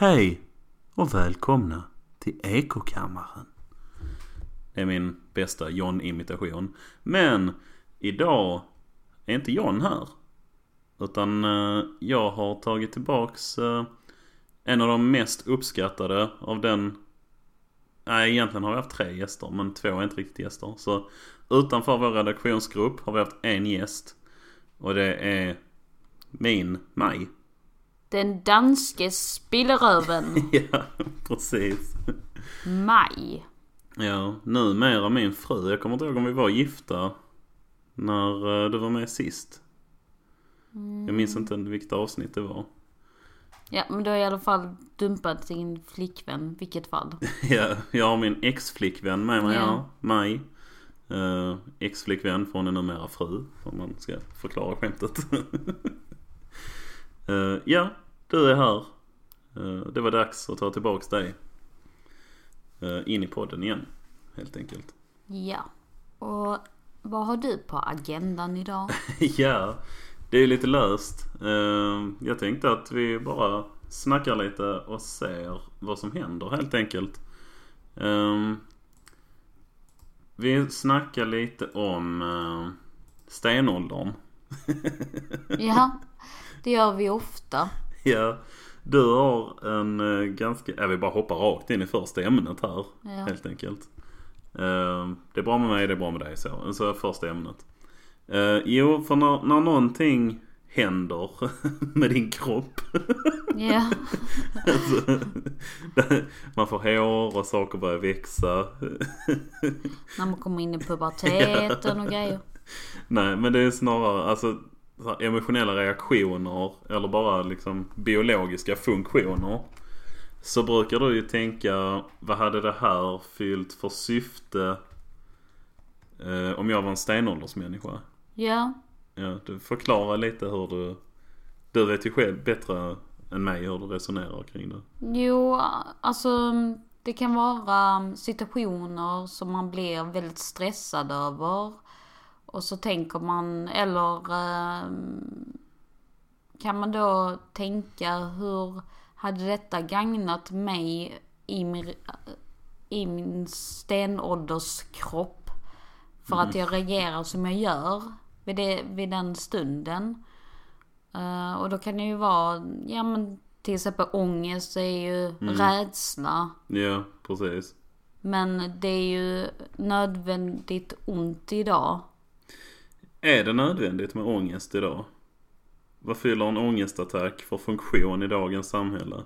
Hej och välkomna till Ekokammaren. Det är min bästa John-imitation. Men idag är inte John här. Utan eh, jag har tagit tillbaks eh, en av de mest uppskattade av den... Nej, egentligen har vi haft tre gäster, men två är inte riktigt gäster. Så utanför vår redaktionsgrupp har vi haft en gäst. Och det är min Maj. Den danske spilleröven ja, precis. Maj. Ja, numera min fru. Jag kommer inte ihåg om vi var gifta när eh, du var med sist. Jag minns inte vilket avsnitt det var. Ja men du har i alla fall dumpat din flickvän, vilket fall. Ja, jag har min ex-flickvän med mig Ja. här, Maj. Uh, ex-flickvän hon är numera fru, om man ska förklara skämtet. Eh, ja, du är här. Eh, det var dags att ta tillbaks dig. eh, in i podden igen, helt enkelt. Ja. Och vad har du på agendan idag? ja, det är lite löst. Eh, Jag tänkte att vi bara snackar lite och ser vad som händer helt enkelt. Vi snackar lite om stenåldern. Ja, det gör vi ofta. Ja, du har en eh, ganska... Jag vill bara hoppa rakt in i första ämnet här. Ja. Helt enkelt. Eh, Det är bra med mig, det är bra med dig. Så, så första ämnet. Eh, Jo, för när, när någonting händer med din kropp. Ja. alltså, man får hår och saker börjar växa. När man kommer in i puberteten och grejer. Nej, men det är snarare alltså emotionella reaktioner eller bara liksom biologiska funktioner. Så brukar du ju tänka, vad hade det här fyllt för syfte eh, om jag var en stenåldersmänniska? Ja. Ja, du förklarar lite hur du... Du vet ju själv bättre än mig hur du resonerar kring det. Jo, alltså det kan vara situationer som man blir väldigt stressad över. Och så tänker man, eller eh, kan man då tänka hur hade detta gagnat mig i min, i min stenålderskropp? För att jag reagerar som jag gör vid, det, vid den stunden. Eh, och då kan det ju vara, ja men till exempel ångest är ju rädsla. Ja, precis. Men det är ju nödvändigt ont idag. Är det nödvändigt med ångest idag? Vad fyller en ångestattack för funktion i dagens samhälle?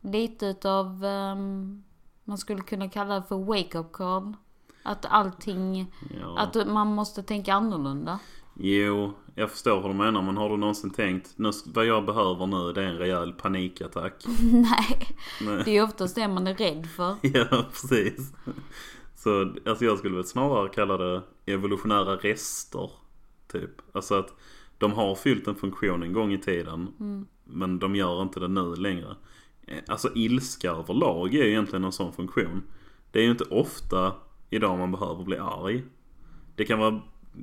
Lite utav, ehm, man skulle kunna kalla det för wake-up call. Att allting, Ja. att man måste tänka annorlunda. Jo, jag förstår vad du menar men har du någonsin tänkt nu, vad jag behöver nu det är en rejäl panikattack? Nej, Nej. det är ju oftast det man är rädd för. Ja, precis. Så alltså jag skulle väl snarare kalla det evolutionära rester. Typ. Alltså att de har fyllt en funktion en gång i tiden. Men de gör inte det nu längre. Eh, alltså ilska överlag är ju egentligen en sån funktion. Det är ju inte ofta idag man behöver bli arg. Det kan vara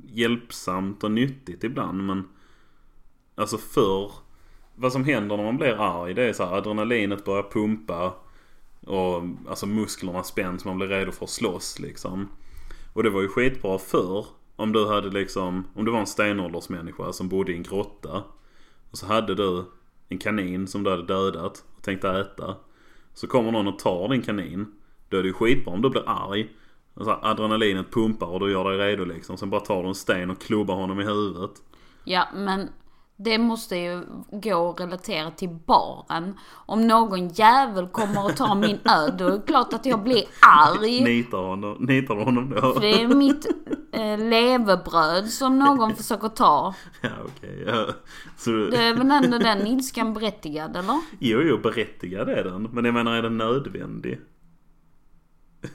hjälpsamt och nyttigt ibland men Alltså förr Vad som händer när man blir arg det är så här, adrenalinet börjar pumpa och alltså musklerna spänns, man blir redo för att slåss liksom. Och det var ju skitbra förr om du hade liksom, om du var en stenåldersmänniska som bodde i en grotta. Och så hade du en kanin som du hade dödat och tänkte äta. Så kommer någon och tar din kanin. Då är det ju skitbra om du blir arg. Alltså adrenalinet pumpar och du gör dig redo liksom. Sen bara tar du en sten och klubbar honom i huvudet. Ja, men det måste ju gå att relatera till barn. Om någon jävel kommer och tar min öd, då är det klart att jag blir arg. Nitar, honom, nitar du honom då? För det är mitt eh, levebröd som någon försöker ta. Ja okej. ja. Så. Det är väl ändå den ilskan berättigad, eller? Jo, jo, berättigad är den. Men jag menar, är den nödvändig?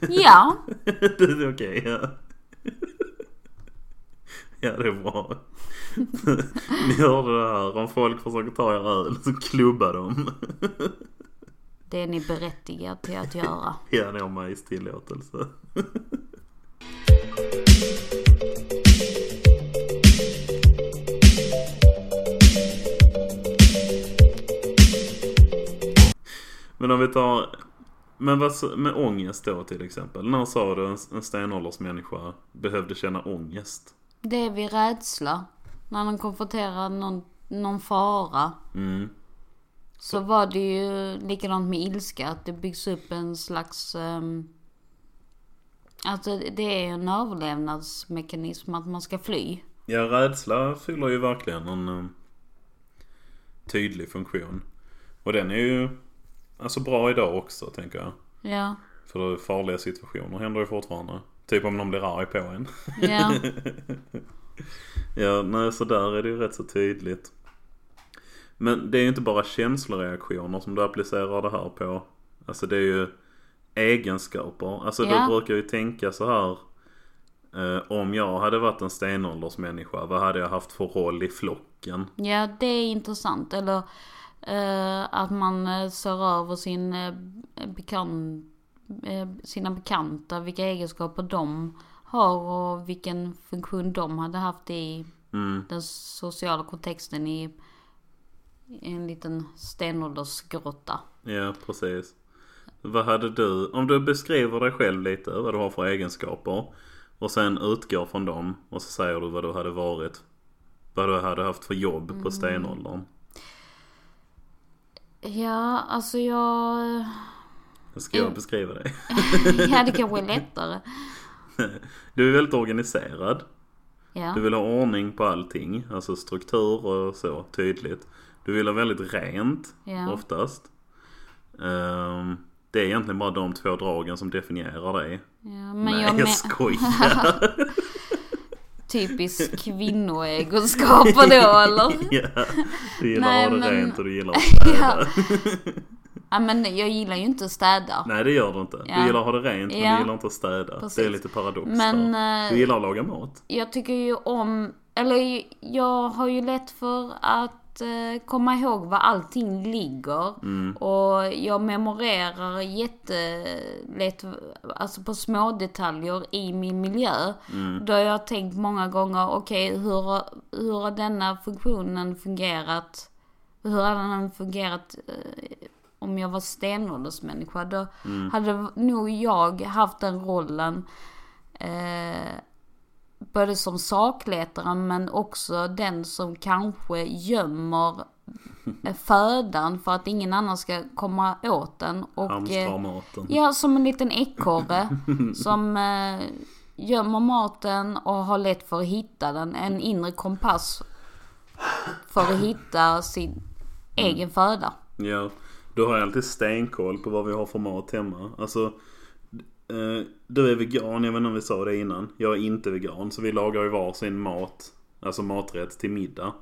Ja, det är okej, ja. Ja, det är bra. Ni hörde det här. Om folk försöker ta er öl så klubba dem. det är ni berättigad till att göra. Ja, ni har Majs tillåtelse. Men om vi tar, men vad, så- med ångest då till exempel. När sa du en, en stenåldersmänniska behövde känna ångest? Det är vid rädsla. När den konfronterar någon, någon fara. Mm. Så var det ju likadant med ilska. Att det byggs upp en slags... Um, alltså det är en överlevnadsmekanism att man ska fly. Ja, rädsla fyller ju verkligen en eh, tydlig funktion. Och den är ju alltså bra idag också tänker jag. Ja. För farliga situationer händer ju fortfarande. Typ om någon blir arg på en. Ja. Ja, nej så där är det ju rätt så tydligt. Men det är ju inte bara känsloreaktioner som du applicerar det här på. Alltså det är ju egenskaper. Alltså Ja. du brukar ju tänka så här. Eh, om jag hade varit en stenåldersmänniska, vad hade jag haft för roll i flocken? ja, det är intressant. Eller att man eh, ser över sin, eh, bekant, eh, sina bekanta. Vilka egenskaper de har och vilken funktion de hade haft i Mm. den sociala kontexten i en liten stenåldersgrotta. Ja, precis. Vad hade du, om du beskriver dig själv lite, vad du har för egenskaper. Och sen utgår från dem och så säger du vad du hade varit. Vad du hade haft för jobb på stenåldern. Ja, alltså jag... Ska jag beskriva dig? Ja, det kanske är lättare. Du är väldigt organiserad. Ja. Du vill ha ordning på allting. Alltså struktur och så tydligt. Du vill ha väldigt rent Ja. oftast. Ehm, det är egentligen bara de två dragen som definierar dig. ja men Nej, jag jag, skojar. typisk kvinnoegenskaper då eller? ja, du gillar Nej, att ha det men- rent och du gillar att städa. Ja men jag gillar ju inte att städa. Nej det gör du inte. Ja. Du gillar att ha det rent men du gillar inte att städa. Precis. Det är lite paradox Men, där. eh, Du gillar att laga mat. Jag tycker ju om, eller jag har ju lätt för att eh, komma ihåg var allting ligger. Mm. Och jag memorerar jättelätt, alltså på små detaljer i min miljö. Mm. Då har jag tänkt många gånger, okej hur, har- hur har denna funktionen fungerat? Hur hade den fungerat eh, om jag var stenåldersmänniska? Då Mm. hade nog jag haft den rollen. Eh, både som sakletaren men också den som kanske gömmer födan för att ingen annan ska komma åt den. Och, eh. Ja, som en liten ekorre som eh, gömmer maten och har lätt för att hitta den. En inre kompass för att hitta sin egen föda. Ja, du har alltid stenkoll på vad vi har för mat hemma. Alltså, Eh, du är vegan, jag vet inte om vi sa det innan. Jag är inte vegan, så vi lagar ju varsin mat, alltså maträtt till middag.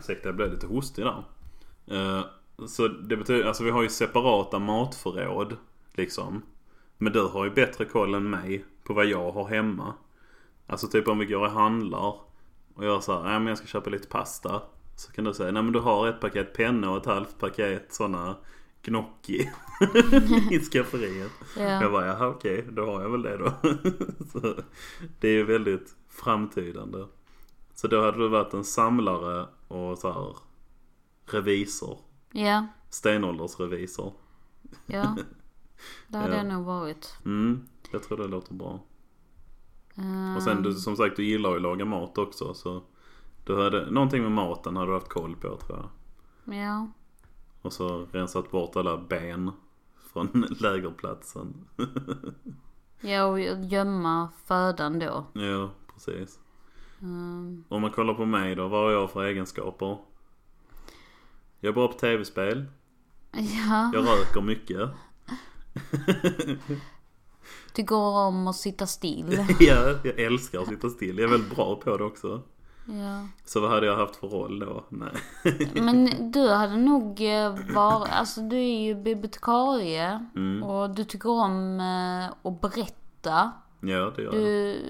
Ursäkta, jag blev lite hostig där. Eh, så det betyder, alltså vi har ju separata matförråd, liksom. Men du har ju bättre koll än mig på vad jag har hemma. Alltså typ om vi går och handlar och jag säger nej men jag ska köpa lite pasta. Så kan du säga, nej men du har ett paket pennor och ett halvt paket sådana gnocchi i skafferiet. Ja. Jag bara, jaha okej, då har jag väl det då. så, det är ju väldigt framtydande. Så då hade du varit en samlare och så här revisor. Ja, Stenåldersrevisor. ja. Det hade Ja. jag nog varit. Mm, jag tror det låter bra. Eh, Och sen du, som sagt, du gillar ju att laga mat också så du hade, någonting med maten hade du haft koll på tror jag. Ja. Och så rensat bort alla ben från lägerplatsen. Ja, och gömma födan då. ja, precis. Mm. Om man kollar på mig då, vad har jag för egenskaper? Jag är bra på tv-spel. Ja, Jag röker mycket. tycker om att sitta still. ja, jag älskar att sitta still. Jag är väldigt bra på det också. Ja. Så vad hade jag haft för roll då? Nej. Men du hade nog varit, alltså du är ju bibliotekarie. Mm. Och du tycker om eh, att berätta. Ja, det gör jag. Du,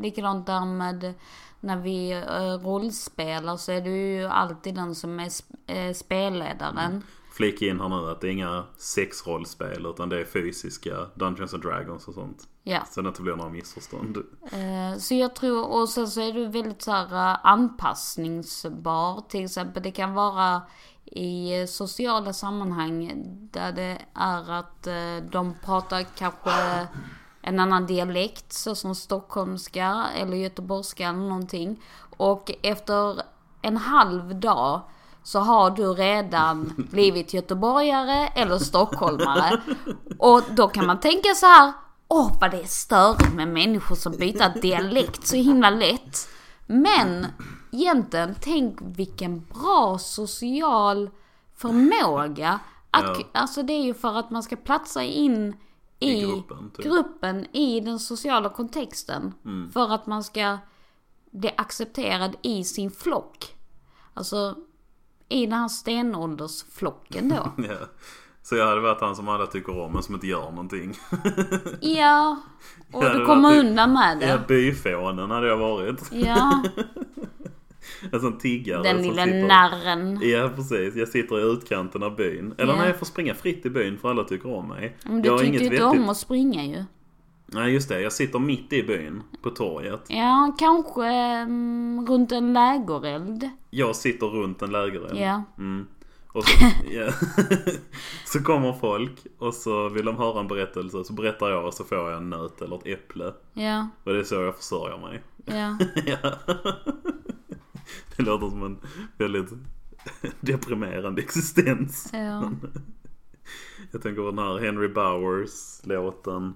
likadant där med när vi eh, rollspelar så är du ju alltid den som är sp- eh, spelledaren. Flika in här nu att det är inga sexrollspel utan det är fysiska Dungeons and Dragons och sånt. Ja. Så det inte blir några missförstånd. Eh, Så jag tror, och sen så är du väldigt så här eh, anpassningsbar. Till exempel det kan vara i eh, sociala sammanhang där det är att eh, de pratar kanske en annan dialekt såsom stockholmska eller göteborgska eller någonting. Och efter en halv dag så har du redan blivit göteborgare eller stockholmare. Och då kan man tänka så här, åh vad det är störigt med människor som byter dialekt så himla lätt. Men egentligen, tänk vilken bra social förmåga. Att, Ja. Alltså det är ju för att man ska platsa in i, I gruppen, typ. gruppen, i den sociala kontexten. Mm. För att man ska bli accepterad i sin flock. Alltså i den här stenåldersflocken då. Ja. Så jag hade varit han som alla tycker om men som inte gör någonting. Ja, och Ja, du kommer undan med Ja, det. byfånen hade jag varit. Ja, En sån tiggare den lilla sitter... narren. Ja precis, jag sitter i utkanten av byn. Eller Ja. när jag får springa fritt i byn för alla tycker om mig. Men jag du har tyckte ju inte vettigt- om att springa ju. Nej just det, jag sitter mitt i byn på torget. Ja, kanske mm, runt en lägereld. Jag sitter runt en lägereld. Ja. Mm. Och så, ja. så kommer folk och så vill de höra en berättelse. Så berättar jag och så får jag en nöt eller ett äpple. Ja, Och det är så jag försörjer mig. ja. Ja. Det låter som en väldigt deprimerande existens. ja. Jag tänker på den här Henry Bowers låten.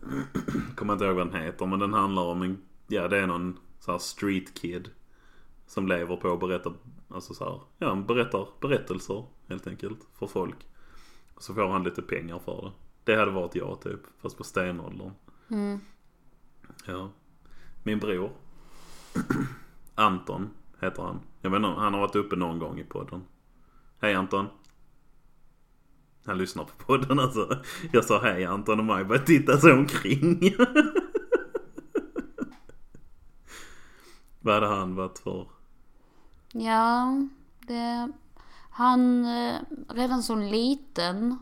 Kommer inte ihåg vad den heter men den handlar om en, ja det är någon så här street kid. Som lever på att berätta, alltså så här, ja han berättar berättelser helt enkelt för folk. Så får han lite pengar för det. Det hade varit jag typ, fast på stenåldern. Mm. Ja. Min bror. Anton heter han. Jag vet inte, han har varit uppe någon gång i podden. Hej Anton. Han lyssnar på podden alltså. Jag sa hej Anton och Maj började titta sig omkring. Vad hade han varit för? Ja, det... Han, eh, redan som liten,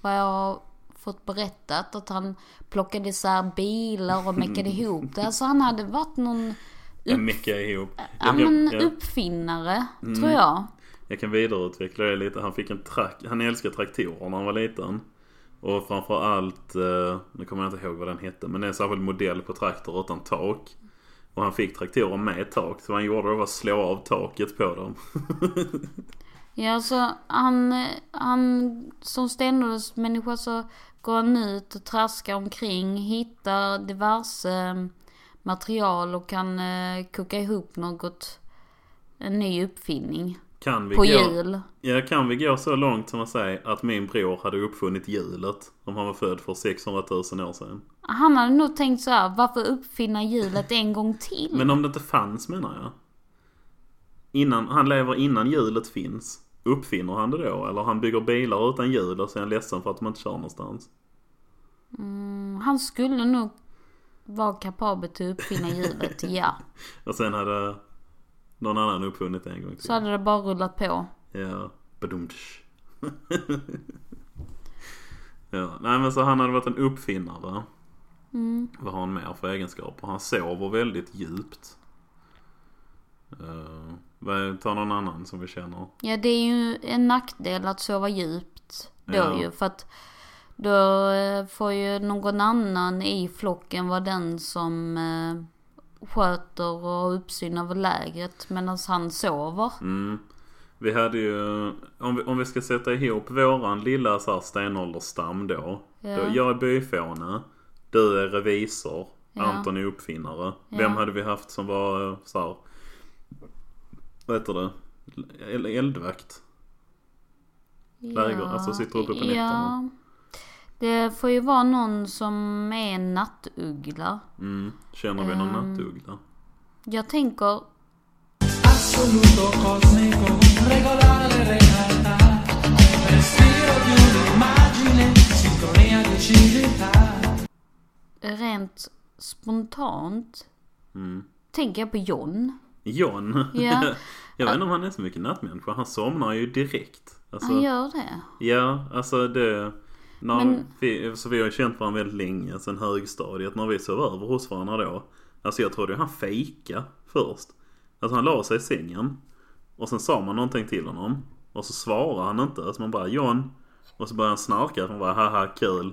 vad jag fått berättat, att han plockade isär bilar och meckade ihop det. Alltså han hade varit någon meckar ihop. ja, men jag, uppfinnare, tror jag. jag kan vidareutveckla det lite. Han fick en trak- han älskade traktorer när han var liten. Och framförallt, eh, nu kommer jag inte ihåg vad den hette, men det är en särskild modell på traktor utan tak. Och han fick traktorer med tak, så vad han gjorde det var att slå av taket på dem. Ja, så han, han som stenåldersmänniska så går han ut och traskar omkring, hittar diverse eh, material och kan eh, koka ihop något, en ny uppfinning. Kan vi, På gå, jul. ja, kan vi gå så långt som att säga att min bror hade uppfunnit hjulet om han var född för 600 000 år sedan? Han hade nog tänkt så här, varför uppfinna hjulet en gång till? Men om det inte fanns menar jag. Innan, han lever innan hjulet finns. Uppfinner han det då? Eller han bygger bilar utan hjul och så är han ledsen för att de inte kör någonstans. Mm, han skulle nog vara kapabel till att uppfinna hjulet, ja. Och sen hade någon annan uppfunnit det en gång till. Så hade det bara rullat på. Ja, badumtsch. ja, nej men så han hade varit en uppfinnare. Mm. Vad har han mer för egenskaper? Han sover väldigt djupt. Uh, vad- ta någon annan som vi känner. Ja, det är ju en nackdel att sova djupt då Ja. ju. För att då eh, får ju någon annan i flocken vara den som eh, sköter och uppsyn över lägret medan han sover. Mm. Vi hade ju, om vi, om vi ska sätta ihop våran lilla så här stenåldersstam då. Ja. då. Jag är byfåne, du är revisor, Ja. Anton är uppfinnare. Ja. Vem hade vi haft som var eh, så här, vad heter det? El- Eldvakt? Läger, alltså sitter uppe på nätterna. Det får ju vara någon som är en nattuggla. Mm. Känner vi någon Ehm. nattuggla? Jag tänker, rent spontant Mm. tänker jag på John. John? Ja. jag vet inte om han är så mycket nattmänniska. Han somnar ju direkt. Alltså, Han gör det. Ja, alltså det... Men- vi, så vi har ju känt varandra väldigt länge, sen högstadiet. När vi sov över hos varandra då. Alltså jag trodde han fejka först. Alltså han la sig i sängen. Och sen sa man någonting till honom. Och så svarar han inte. Så man bara John. Och så börjar han snarka. Man bara haha kul.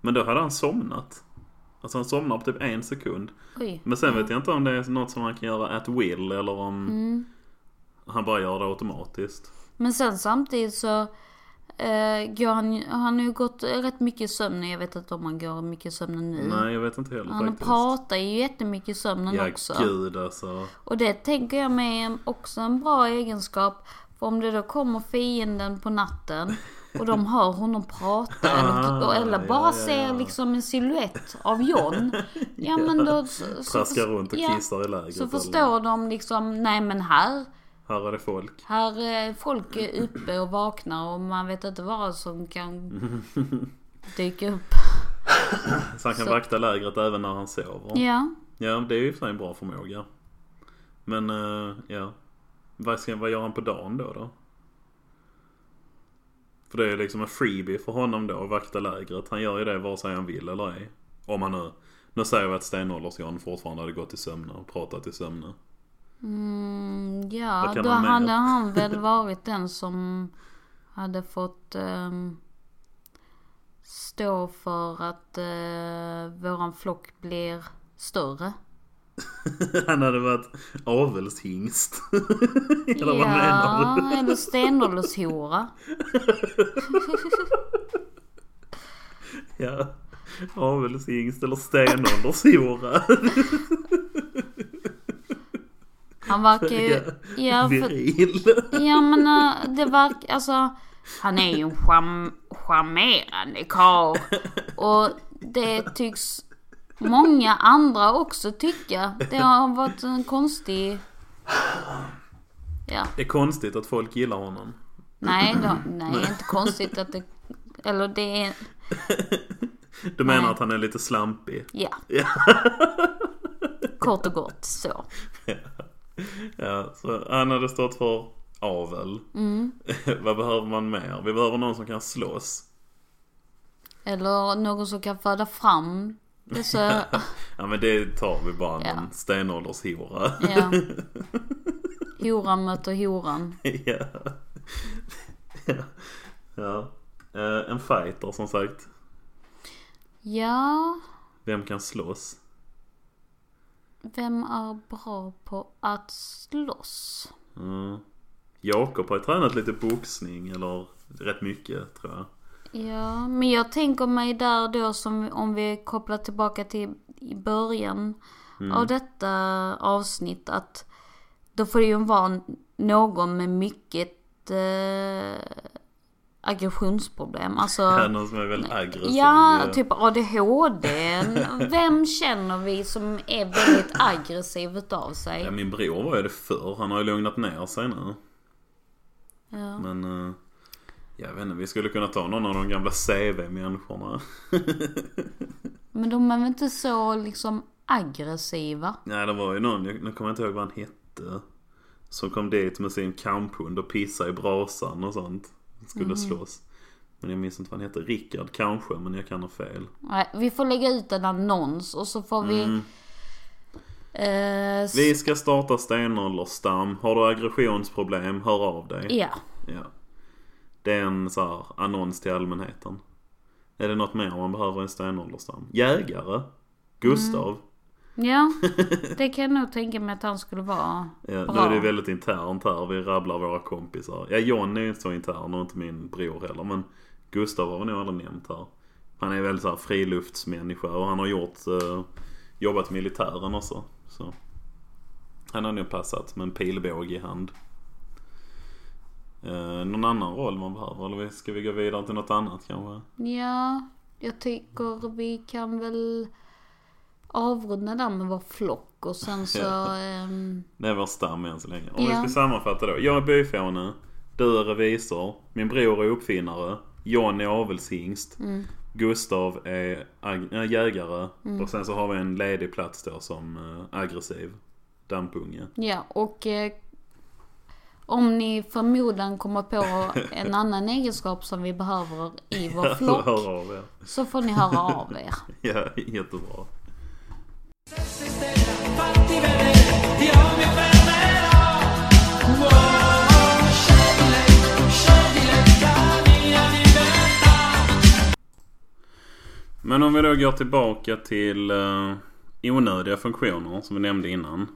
Men då hade han somnat. Alltså han somnar på typ en sekund. Oj. Men sen vet jag inte om det är något som han kan göra at will eller om Mm. han bara gör det automatiskt. Men sen samtidigt så går han, han har ju gått rätt mycket i sömnen. Jag vet inte om han går mycket i sömnen nu. Nej jag vet inte heller han faktiskt. pratar ju jättemycket i sömnen Ja också. gud alltså. Och det tänker jag mig är också en bra egenskap. För om det då kommer fienden på natten och de hör honom prata eller, eller bara ja, ja, ser ja. liksom en silhuett av John. Ja men då... Så, Traskar runt och ja, kissar i lägret. Så eller- förstår de liksom, nej men här, Här är det folk. här är folk är uppe och vaknar och man vet inte vad som kan dyka upp. Så han kan Så- vakta lägret även när han sover. Ja, Ja, det är ju för sig en bra förmåga. Men, eh, ja. Vad, ska, vad gör han på dagen då då? För det är ju liksom en freebie för honom då att vakta lägret. Han gör ju det vare sig han vill eller ej. Om han nu... Nu säger vi att Stenålders-John fortfarande hade gått i sömne och pratat i sömne. Mm, ja då hade han väl varit den som hade fått ehm, stå för att uh, våran flock blir större. han hade varit avelshingst. eller vad menar du? Ja, eller stenåldershora. Ja. Avelshingst eller stenåldershora. Han verkar ju... Ja, för, ja men äh, det verkar... Alltså, han är ju en charm, charmerande karl. Och det tycks många andra också tycka. Det har varit en konstig... Ja, Det är konstigt att folk gillar honom. nej, då, nej, inte konstigt att det... Eller det är... Du menar Nej. att han är lite slampig? Ja. Ja. Kort och gott så. Ja, så han hade stått för avel. Mm. Vad behöver man mer? Vi behöver någon som kan slåss. Eller någon som kan föda fram dessa... Ja men det tar vi bara Ja. någon stenåldershora. Ja. Horan möter horan. ja. ja. ja. Eh, en fighter som sagt. Ja, Vem kan slåss? Vem är bra på att slåss? Mm. Jakob har ju tränat lite boxning eller rätt mycket tror jag. Ja, men jag tänker mig där då som om vi kopplar tillbaka till i början av detta avsnitt att då får det ju vara någon med mycket eh, aggressionsproblem. Alltså, Ja, någon som är väldigt aggressiv. Ja, typ ADHD. Vem känner vi som är väldigt aggressiv utav Ja, sig? min bror var ju det förr. Han har ju lugnat ner sig nu. Ja. Men eh, jag vet inte, vi skulle kunna ta någon av de gamla CV-människorna. Men de är väl inte så liksom aggressiva? Nej, det var ju någon, jag, nu kommer jag inte ihåg vad han hette. Som kom dit med sin kamphund och pissade i brasan och sånt. Skulle slåss. Men jag minns inte vad han hette. Rickard kanske, men jag kan ha fel. Nej, vi får lägga ut en annons och så får vi... Mm. Eh, Vi ska starta stenåldersstam. Har du aggressionsproblem, hör av dig. Ja. Ja. Det är en så här annons till allmänheten. Är det något mer man behöver i en stenåldersstam? Jägare? Gustav? Ja, det kan jag nog tänka mig att han skulle vara Ja, nu är det väldigt internt här. Vi rabblar våra kompisar. Ja, John är ju inte så intern och inte min bror heller. Men Gustav har vi nog aldrig nämnt här. Han är väldigt så här friluftsmänniska och han har gjort, eh, jobbat i militären också. Så. Han har nog passat med en pilbåge i hand. Eh, någon annan roll man behöver? Eller ska vi gå vidare till något annat kanske? Ja, jag tycker vi kan väl avrunda där med vår flock och sen så... Ja. ehm, Det är vår stam än så länge. Om vi Ja. ska sammanfatta då. Jag är byfåne. Du är revisor. Min bror är uppfinnare. John är avelshingst. Mm. Gustav är äh, jägare. Och sen så har vi en ledig plats då som äh, aggressiv dampunge. Ja, och eh, om ni förmodan kommer på en annan egenskap som vi behöver i vår flock er. så får ni höra av er. Ja, jättebra. Men om vi då går tillbaka till uh, onödiga funktioner som vi nämnde innan.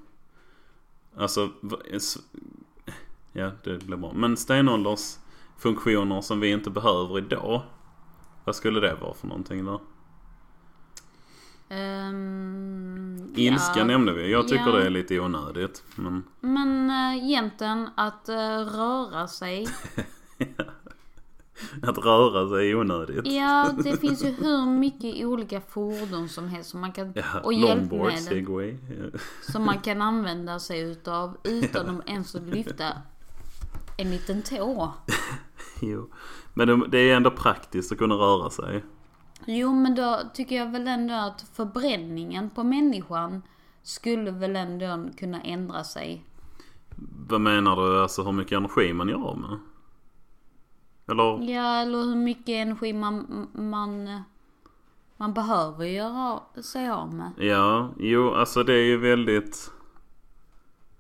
Alltså, ja det blir bra. Men stenåldersfunktioner som vi inte behöver idag. Vad skulle det vara för någonting då? Ehm, Ilska ja. nämnde vi. Jag tycker Ja. det är lite onödigt. Men Men äh, egentligen att eh, röra sig. att röra sig är onödigt. Ja, det finns ju hur mycket olika fordon som helst som man kan, Ja, och longboard, segway. Ja. som man kan använda sig utav utan att ens att lyfta en liten tå. Jo. Men det är ändå praktiskt att kunna röra sig. Jo, men då tycker jag väl ändå att förbränningen på människan skulle väl ändå kunna ändra sig. Vad menar du? Alltså hur mycket energi man gör av med? Eller? Ja, eller hur mycket energi man, man, man behöver göra sig av med. Ja, jo alltså det är ju väldigt...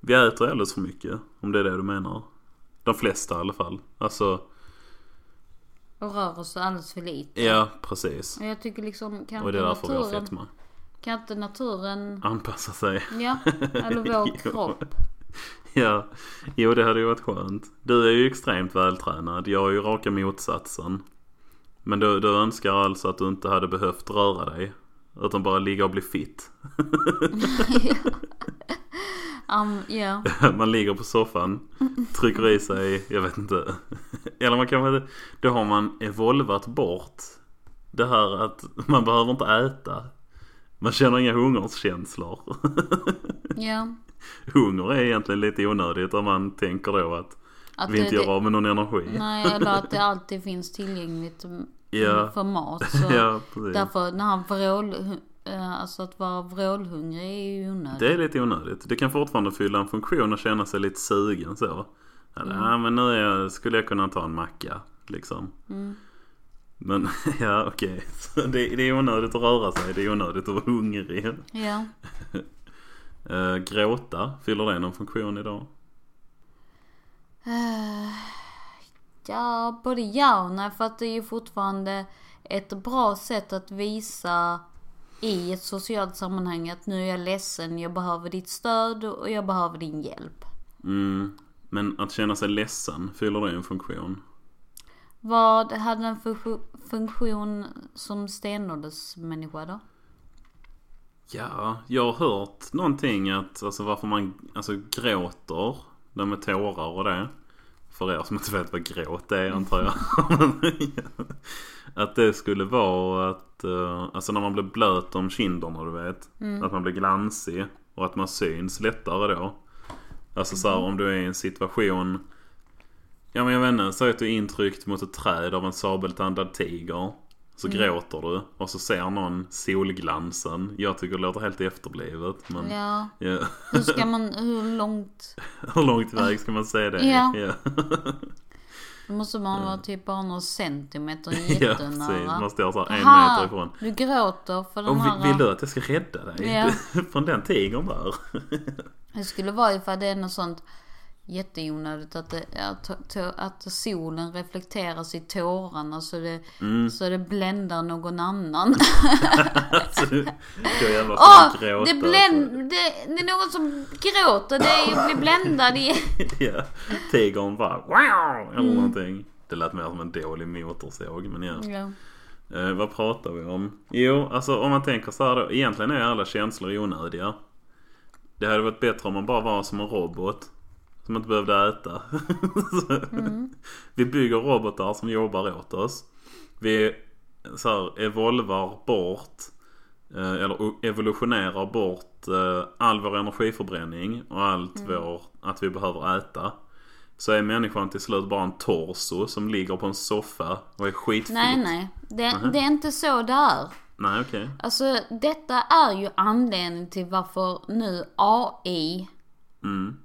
Vi äter alldeles för mycket. Om det är det du menar. De flesta i alla fall. Alltså, Och rör oss alldeles för lite. ja precis. Och jag tycker liksom, kan Och det är därför vi har naturen, fetma. kan inte naturen, Anpassa sig. ja, eller vår Jo. kropp. Ja, jo det hade ju varit skönt. Du är ju extremt vältränad. Jag är ju raka motsatsen. Men du, du önskar alltså att du inte hade behövt röra dig. Utan bara ligga och bli fit. Um, ja. Man ligger på soffan, trycker i sig, jag vet inte. Eller man kan väl, då har man evolvat bort det här att man behöver inte äta. Man känner inga hungerskänslor. ja. Hunger är egentligen lite onödigt om man tänker då att, Att vi inte det- gör av med någon energi. Nej, eller att det alltid finns tillgängligt mm, Ja. för mat. Så precis. Därför när han vrål, alltså att vara vrålhungrig är ju onödigt. Det är lite onödigt. Det kan fortfarande fylla en funktion och känna sig lite sugen så. Eller, Mm. ja, men nu jag, skulle jag kunna ta en macka liksom. Mm. Men ja okej. Så Det, det är onödigt att röra sig. Det är onödigt att vara hungrig. Ja. Uh, gråta, fyller det någon funktion idag? Eh, ja, både ja och nej. För att det är ju fortfarande ett bra sätt att visa i ett socialt sammanhang att nu är jag ledsen, jag behöver ditt stöd och jag behöver din hjälp. Mm. Men att känna sig ledsen, fyller det en funktion? Vad hade en fu- funktion som stenåldersmänniska då? Ja, jag har hört någonting att alltså varför man alltså, gråter. Det med tårar och det. För er som inte vet vad gråt är antar jag. att det skulle vara att, eh, alltså när man blir blöt om kinderna du vet. Att man blir glansig och att man syns lättare då. Alltså så här, om du är i en situation. Ja men jag vet inte, säg att du är intryckt mot ett träd av en sabeltandad tiger. Så gråter du och så ser någon solglansen. Jag tycker det låter helt efterblivet. Men Ja, ja. hur ska man, hur långt? hur långt iväg ska man se det? Ja. ja. Då måste man vara typ bara några centimeter Ja, precis. jättenära. Man står så här en Aha, meter ifrån. Du gråter för Och här... vill, vill du att jag ska rädda dig? Ja. Från den tigern där? Det skulle vara ifall det är något sånt jätteonödigt att, det, att, att solen reflekteras i tårarna så det, Mm. så det bländar någon annan. Så du, då jävlar ska Åh! du gråta. det, bländ, det, det är någon som gråter, det är ju blir bländad i... Ja, tigern bara wow! Eller Mm. någonting. Det lät mer som en dålig motorsåg men ja. Ja. Eh, vad pratar vi om? Jo, alltså om man tänker så här då. Egentligen är alla känslor onödiga. Det hade varit bättre om man bara var som en robot. Som inte behövde äta. Så- Vi bygger robotar som jobbar åt oss. Vi så här, evolvar bort. eh, Eller evolutionerar bort eh, all vår energiförbränning och allt vår, att vi behöver äta. Så är människan till slut bara en torso som ligger på en soffa och är skitfit. Nej, nej. Det, det är inte så det är. Nej, okej. Alltså detta är ju anledningen till varför nu AI Mm.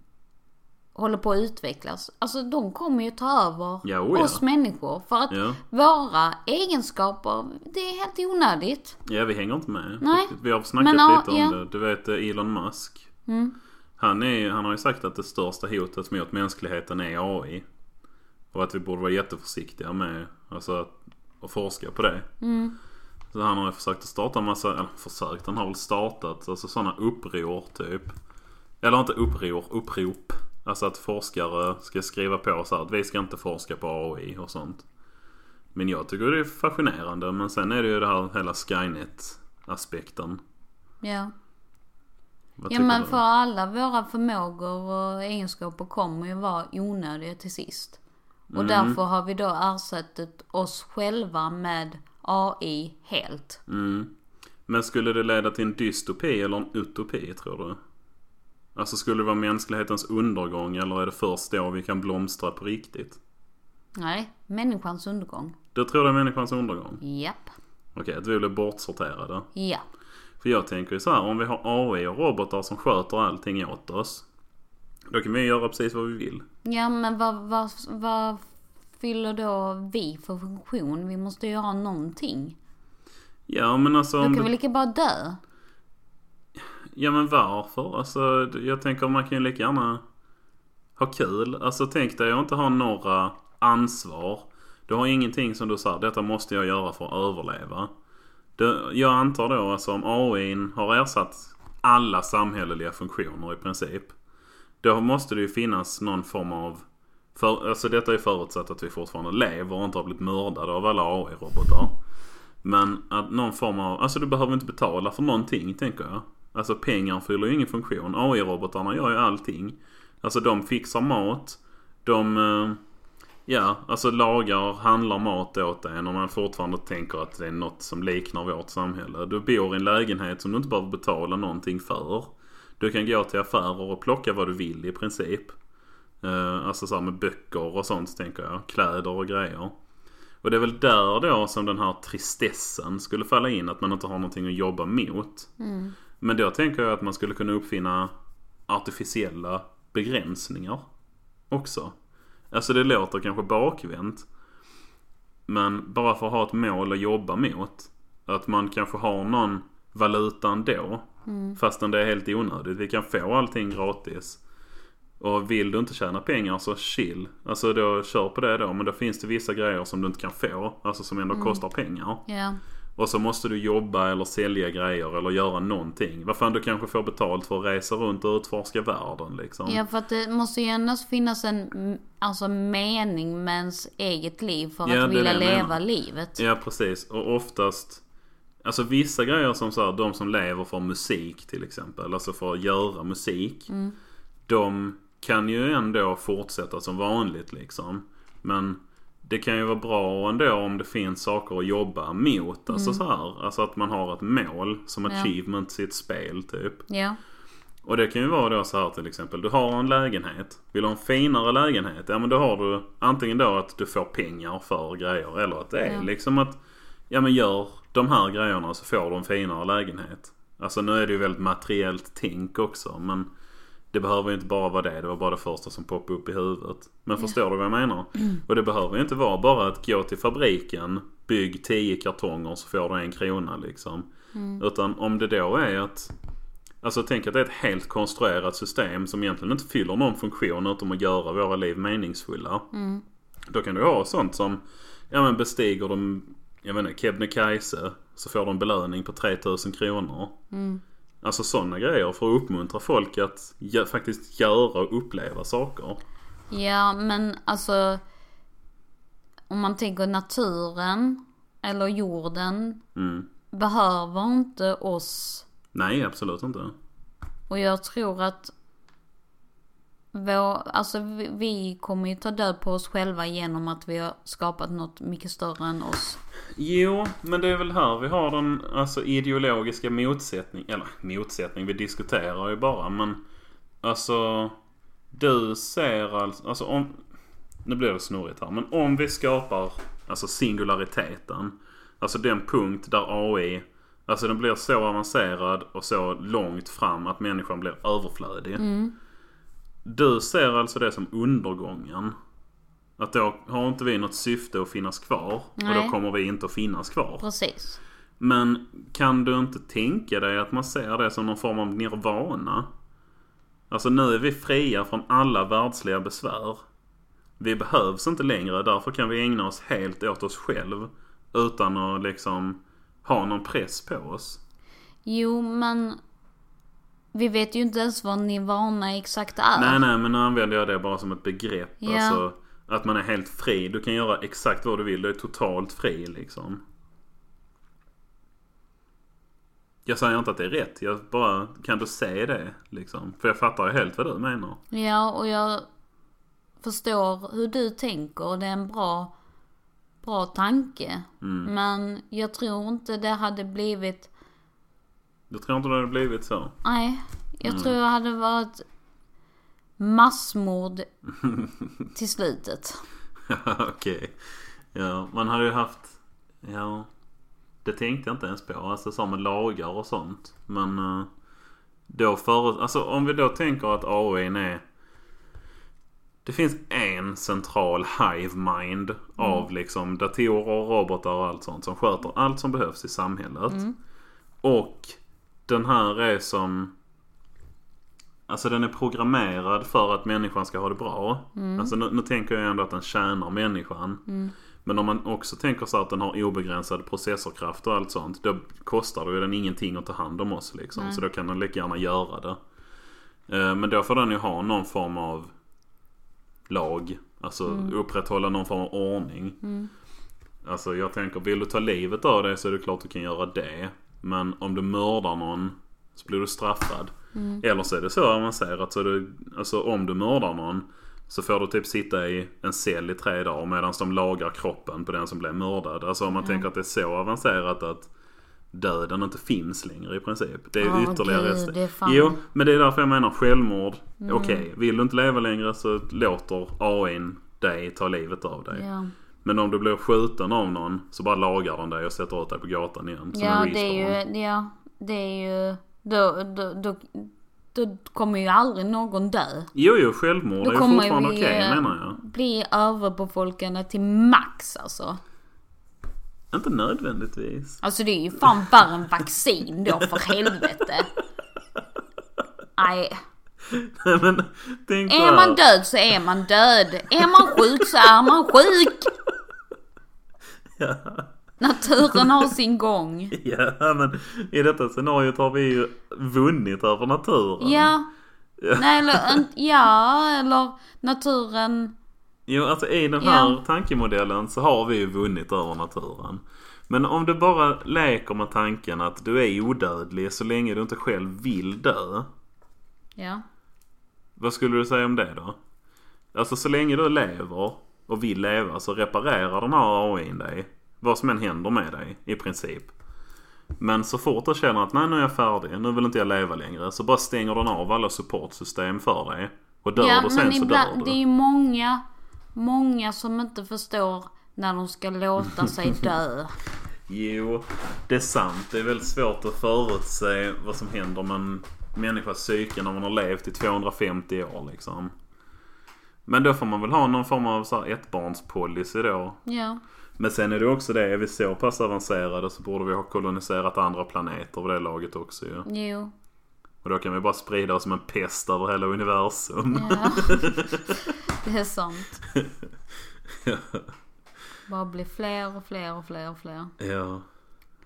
Håller på att utvecklas. Alltså de kommer ju ta över Ja, oh ja. oss människor. För att Ja. våra egenskaper, det är helt onödigt. Ja, vi hänger inte med. Nej. Vi har snackat Men, lite om det. Du vet eh, Elon Musk. Mm. Han, är, han har ju sagt att det största hotet mot mänskligheten är AI. Och att vi borde vara jätteförsiktiga med alltså, att, att forska på det. Mm. Så han har ju försökt att starta en massa, eller försökt, han har väl startat alltså sådana uppror typ. Eller inte uppror, upprop. Alltså att forskare ska skriva på så här att vi ska inte forska på AI och sånt. Men jag tycker det är fascinerande. Men sen är det ju det här hela Skynet-aspekten. Ja. Vad Ja men du? för alla våra förmågor och egenskaper kommer ju vara onödiga till sist. Och därför har vi då ersatt oss själva med AI helt. Mm. Men skulle det leda till en dystopi eller en utopi tror du? Alltså skulle det vara mänsklighetens undergång eller är det först då vi kan blomstra på riktigt? Nej, människans undergång. Du tror det är människans undergång? Japp. Okej, att vi blir bortsorterade. Ja. För jag tänker ju så här, om vi har AI och robotar som sköter allting åt oss. Då kan vi göra precis vad vi vill. Ja men vad, vad, vad fyller då vi för funktion? Vi måste ju ha någonting. Ja men alltså Då kan vi lika bara dö. Ja men varför? Alltså jag tänker man kan ju lika gärna ha kul. Alltså tänk dig att inte ha några ansvar. Du har ingenting som du säger, detta måste jag göra för att överleva. Du, jag antar då alltså om AI har ersatt alla samhälleliga funktioner i princip. Då måste det ju finnas någon form av för, alltså detta är förutsatt att vi fortfarande lever och inte har blivit mördade av alla AI-robotar. Men att någon form av, alltså du behöver inte betala för någonting tänker jag. Alltså pengar fyller ju ingen funktion. AI-robotarna gör ju allting. Alltså de fixar mat. De, eh, ja, alltså lagar, handlar mat åt en om man fortfarande tänker att det är något som liknar vårt samhälle. Du bor i en lägenhet som du inte behöver betala någonting för. Du kan gå till affärer och plocka vad du vill i princip. Eh, alltså så här med böcker och sånt tänker jag. Kläder och grejer. Och det är väl där då som den här tristessen skulle falla in. Att man inte har någonting att jobba mot. Mm. Men då tänker jag att man skulle kunna uppfinna artificiella begränsningar också. Alltså det låter kanske bakvänt. Men bara för att ha ett mål att jobba mot. Att man kanske har någon valuta ändå. Fastän det är helt onödigt. Vi kan få allting gratis. Och vill du inte tjäna pengar så chill. Alltså då kör på det då. Men då finns det vissa grejer som du inte kan få. Alltså som ändå kostar pengar. Ja. Och så måste du jobba eller sälja grejer eller göra någonting. Vad fan du kanske får betalt för att resa runt och utforska världen liksom. Ja för att det måste ju ändå finnas en mm, alltså, mening med ens eget liv för Ja, att vilja leva livet. Ja precis. Och oftast Alltså vissa grejer som så här, de som lever för musik till exempel. Alltså för att göra musik. De kan ju ändå fortsätta som vanligt liksom. Men det kan ju vara bra ändå om det finns saker att jobba mot. Alltså så här. Alltså att man har ett mål som Ja. achievement i ett spel typ. Ja. Och det kan ju vara då så här till exempel. Du har en lägenhet. Vill du ha en finare lägenhet? Ja men då har du antingen då att du får pengar för grejer. Eller att det är Ja. liksom att Ja men gör de här grejerna så får du en finare lägenhet. Alltså nu är det ju väldigt materiellt tänk också. Men det behöver ju inte bara vara det. Det var bara det första som poppade upp i huvudet. Men förstår du vad jag menar? Och det behöver ju inte vara bara att gå till fabriken. Bygg 10 kartonger så får du en krona liksom. Utan om det då är att Alltså tänk att det är ett helt konstruerat system som egentligen inte fyller någon funktion utom att göra våra liv meningsfulla. Då kan du ha sånt som, ja men bestiger de, jag vet inte, Kebnekaise så får de belöning på 3000 kronor. Alltså sådana grejer för att uppmuntra folk att gö- faktiskt göra och uppleva saker. Ja men alltså om man tänker naturen eller jorden Mm. behöver inte oss. Nej, absolut inte. Och jag tror att vår, alltså vi, vi kommer ju ta död på oss själva genom att vi har skapat något mycket större än oss. Jo, men det är väl här vi har den alltså, ideologiska motsättning. Eller motsättning, vi diskuterar ju bara. Men alltså, du ser alltså, alltså om... Nu blir det snurrigt här. Men om vi skapar alltså singulariteten. Alltså den punkt där AI, alltså den blir så avancerad och så långt fram att människan blir överflödig. Du ser alltså det som undergången. Att då har inte vi något syfte att finnas kvar. Och Nej. då kommer vi inte att finnas kvar. Precis. Men kan du inte tänka dig att man ser det som någon form av nirvana? Alltså nu är vi fria från alla världsliga besvär. Vi behövs inte längre, därför kan vi ägna oss helt åt oss själv. Utan att liksom ha någon press på oss. Jo, men vi vet ju inte ens vad nirvana exakt är. Nej, nej, men nu använder jag det bara som ett begrepp. Ja. Alltså att man är helt fri. Du kan göra exakt vad du vill. Du är totalt fri liksom. Jag säger inte att det är rätt. Jag bara, kan du se det liksom? För jag fattar ju helt vad du menar. Ja, och jag förstår hur du tänker. Det är en bra, bra tanke. Mm. Men jag tror inte det hade blivit... Du tror inte det hade blivit så? Nej, jag Mm. tror jag hade varit massmord till slutet. Okej. Ja, man hade ju haft... Ja. Det tänkte jag inte ens på. Alltså så med lagar och sånt. Men eh, då för, Alltså om vi då tänker att AI är... Det finns en central hive mind av liksom datorer och robotar och allt sånt som sköter allt som behövs i samhället. Och den här är som... Alltså den är programmerad för att människan ska ha det bra. Alltså nu, nu tänker jag ändå att den tjänar människan. Men om man också tänker så att den har obegränsad processorkraft och allt sånt. Då kostar det ju den ingenting att ta hand om oss liksom. Så då kan den lika gärna göra det. Eh, Men då får den ju ha någon form av lag. Alltså upprätthålla någon form av ordning. Alltså jag tänker, vill du ta livet av dig så är det klart du kan göra det. Men om du mördar någon så blir du straffad. Eller så är det så avancerat så du, alltså om du mördar någon så får du typ sitta i en cell i tre dagar medan de lagar kroppen på den som blev mördad. Alltså om man tänker att det är så avancerat att döden inte finns längre i princip. Det är Åh, ytterligare gud, det är fan- Jo, men det är därför jag menar självmord. Okej, vill du inte leva längre så låter AIn dig ta livet av dig. Ja, Men om du blir skjuten av någon så bara lagar den dig och sätter ut dig på gatan igen. Som ja en det är ju... Ja, det är ju... Då, då, då, då kommer ju aldrig någon dö. Jo, jo, självmord Då är ju fortfarande okej eh, menar jag. bli överbefolkade till max alltså. Inte nödvändigtvis. Alltså det är ju fan värre än vaccin då för helvete. Nej. Men tänk Är man död så är man död. Är man sjuk så är man sjuk. Ja. Naturen har sin gång. Ja, men i detta scenariot har vi ju vunnit över naturen. Ja. Nej eller, ja eller naturen. Jo, alltså i den Ja. här tankemodellen så har vi ju vunnit över naturen. Men om du bara leker med tanken att du är odödlig så länge du inte själv vill dö. Ja. Vad skulle du säga om det då? Alltså så länge du lever och vill leva så reparerar den här AIn dig. Vad som än händer med dig i princip. Men så fort du känner att nej nu är jag färdig, nu vill inte jag leva längre. Så bara stänger den av alla supportsystem för dig. Och dör ja du sen men så dör du. det är ju många, många som inte förstår när de ska låta sig dö. Jo, det är sant. Det är väldigt svårt att förutse vad som händer med en människas psyke när man har levt i 250 år liksom. Men då får man väl ha någon form av så här ettbarnspolicy då. Ja. Men sen är det också det, är vi så pass avancerade så borde vi ha koloniserat andra planeter vid det laget också ju. Jo. Och då kan vi bara sprida oss som en pest över hela universum. Ja. Det är sant. Bara bli fler och fler och fler och fler. ja.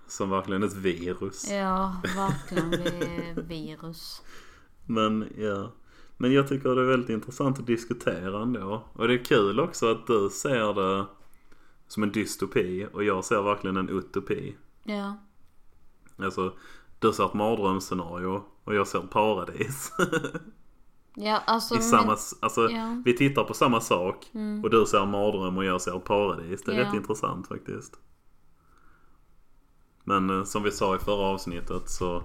Som verkligen ett virus. Ja, verkligen. Det är virus. Men ja. Men jag tycker det är väldigt intressant att diskutera ändå. Och det är kul också att du ser det som en dystopi och jag ser verkligen en utopi. Ja. Alltså, du ser ett mardrömsscenario och jag ser ett paradis. Ja, alltså. I men- samma, alltså, ja. Vi tittar på samma sak och du ser en mardröm och jag ser ett paradis. Det är Ja. rätt intressant faktiskt. Men eh, som vi sa i förra avsnittet så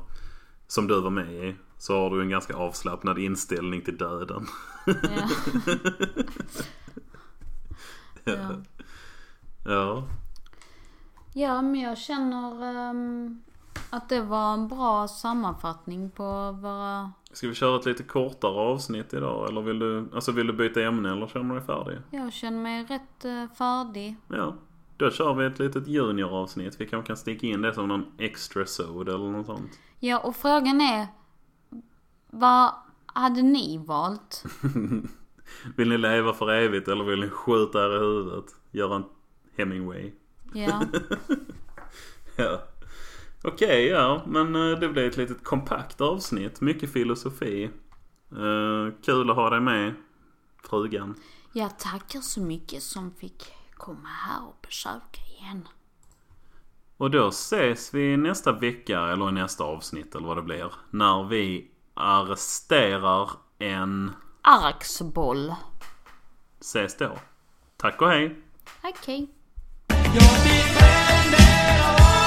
som du var med i så har du en ganska avslappnad inställning till döden. Ja. ja. Ja. ja, men jag känner ehm, att det var en bra sammanfattning på våra... Ska vi köra ett lite kortare avsnitt idag eller vill du, alltså vill du byta ämne eller känner du dig färdig? Jag känner mig rätt eh, färdig. Ja. Då kör vi ett litet junioravsnitt. Vi kanske kan sticka in det som någon extra sod eller något sånt. Ja, och frågan är... Vad hade ni valt? Vill ni leva för evigt eller vill ni skjuta er i huvudet? Göra en Hemingway. Ja. Ja. Okej, ja. Men eh, det blev ett litet kompakt avsnitt. Mycket filosofi. Eh, kul att ha dig med, frugan. Jag tackar så mycket som fick komma här och besöka igen. Och då ses vi nästa vecka, eller i nästa avsnitt eller vad det blir. När vi arresterar en... Arksboll. Ses då. Tack och hej! Te prenderò